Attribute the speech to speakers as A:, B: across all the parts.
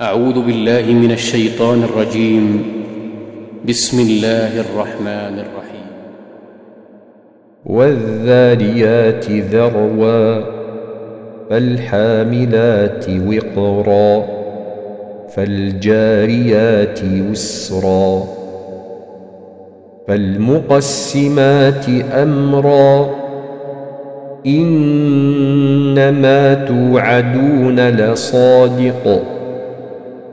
A: أعوذ بالله من الشيطان الرجيم. بسم الله الرحمن الرحيم.
B: والذاريات ذروا فالحاملات وقرا فالجاريات يسرا فالمقسمات أمرا. إنما توعدون لصادق.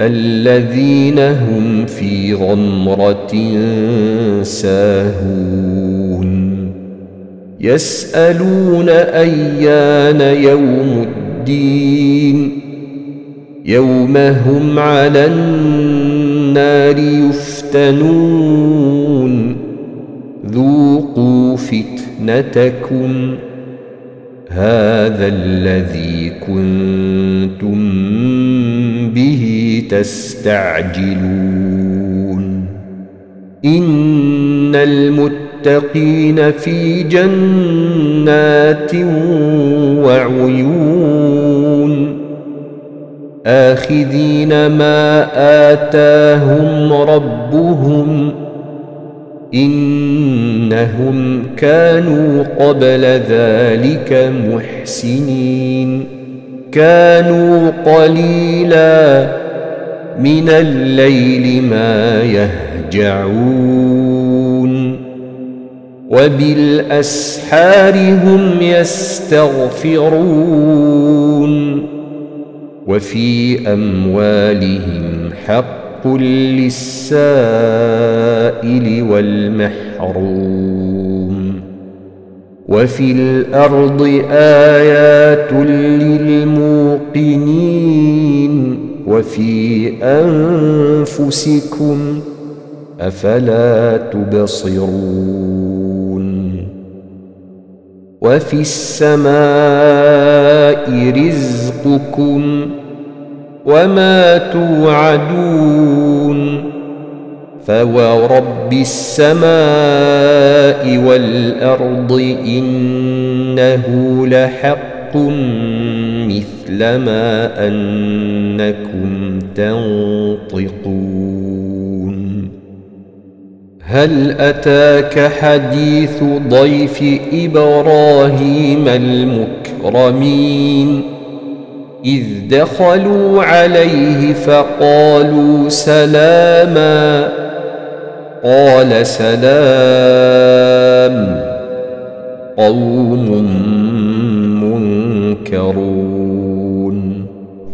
B: الذين هم في غمرة ساهون. يسألون أيان يوم الدين. يوم هم على النار يفتنون. ذوقوا فتنتكم. هذا الذي كنتم تستعجلون إن المتقين في جنات وعيون. آخذين ما آتاهم ربهم إنهم كانوا قبل ذلك محسنين. كانوا قليلا من الليل ما يهجعون وبالأسحار هم يستغفرون وفي أموالهم حق للسائل والمحروم وفي الأرض آيات للموقنين وفي أنفسكم أفلا تبصرون وفي السماء رزقكم وما توعدون فورب السماء والأرض إنه لحق مثل ما أنكم تنطقون. هل أتاك حديث ضيف إبراهيم المكرمين؟ إذ دخلوا عليه فقالوا سلاما. قال سلام. قوم منكرون.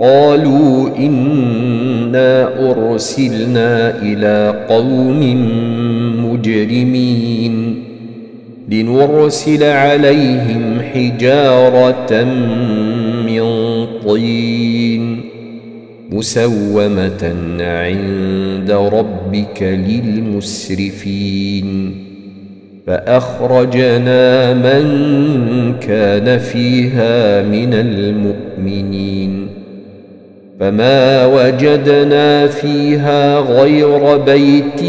B: قالوا إنا أرسلنا إلى قوم مجرمين لنرسل عليهم حجارة من طين مسومة عند ربك للمسرفين فأخرجنا من كان فيها من المؤمنين فما وجدنا فيها غير بيت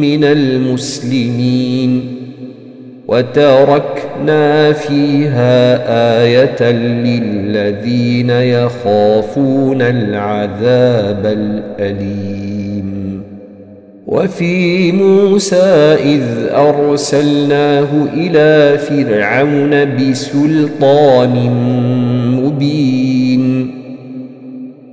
B: من المسلمين وتركنا فيها آية للذين يخافون العذاب الأليم. وفي موسى إذ أرسلناه إلى فرعون بسلطان مبين.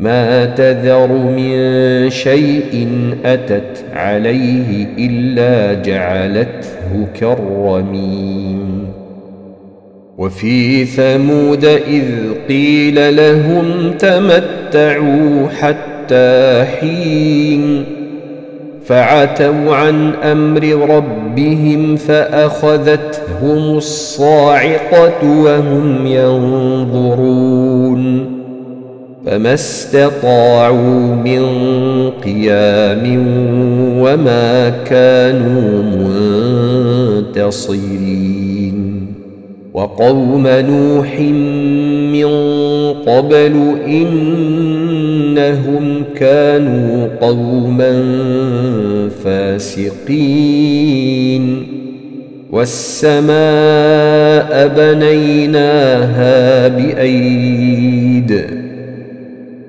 B: ما تذر من شيء أتت عليه إلا جعلته كالرميم وفي ثمود إذ قيل لهم تمتعوا حتى حين فعتوا عن أمر ربهم فأخذتهم الصاعقة وهم ينظرون. فما استطاعوا من قيام وما كانوا منتصرين وقوم نوح من قبل انهم كانوا قوما فاسقين والسماء بنيناها بايد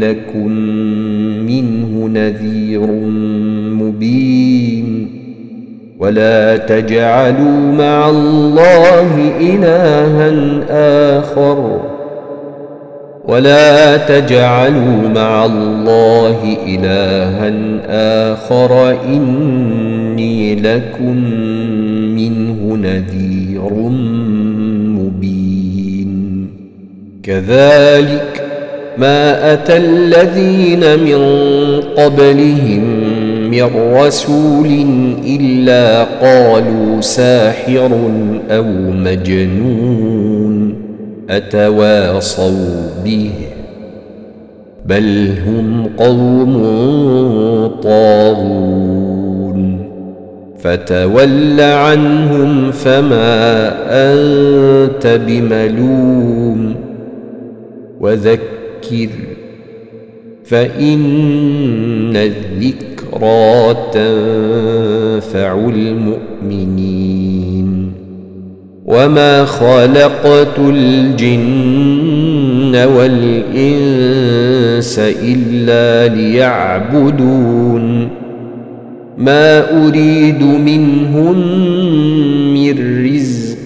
B: لكم منه نذير مبين ولا تجعلوا مع الله إلها آخر ولا تجعلوا مع الله إلها آخر إني لكم منه نذير مبين كذلك ما أتى الذين من قبلهم من رسول إلا قالوا ساحر أو مجنون أتواصوا به بل هم قوم طاغون فتول عنهم فما أنت بملوم وذكر فإن الذكر الذكرى تنفع المؤمنين وما خلقت الجن والإنس إلا ليعبدون ما أريد منهم من رزق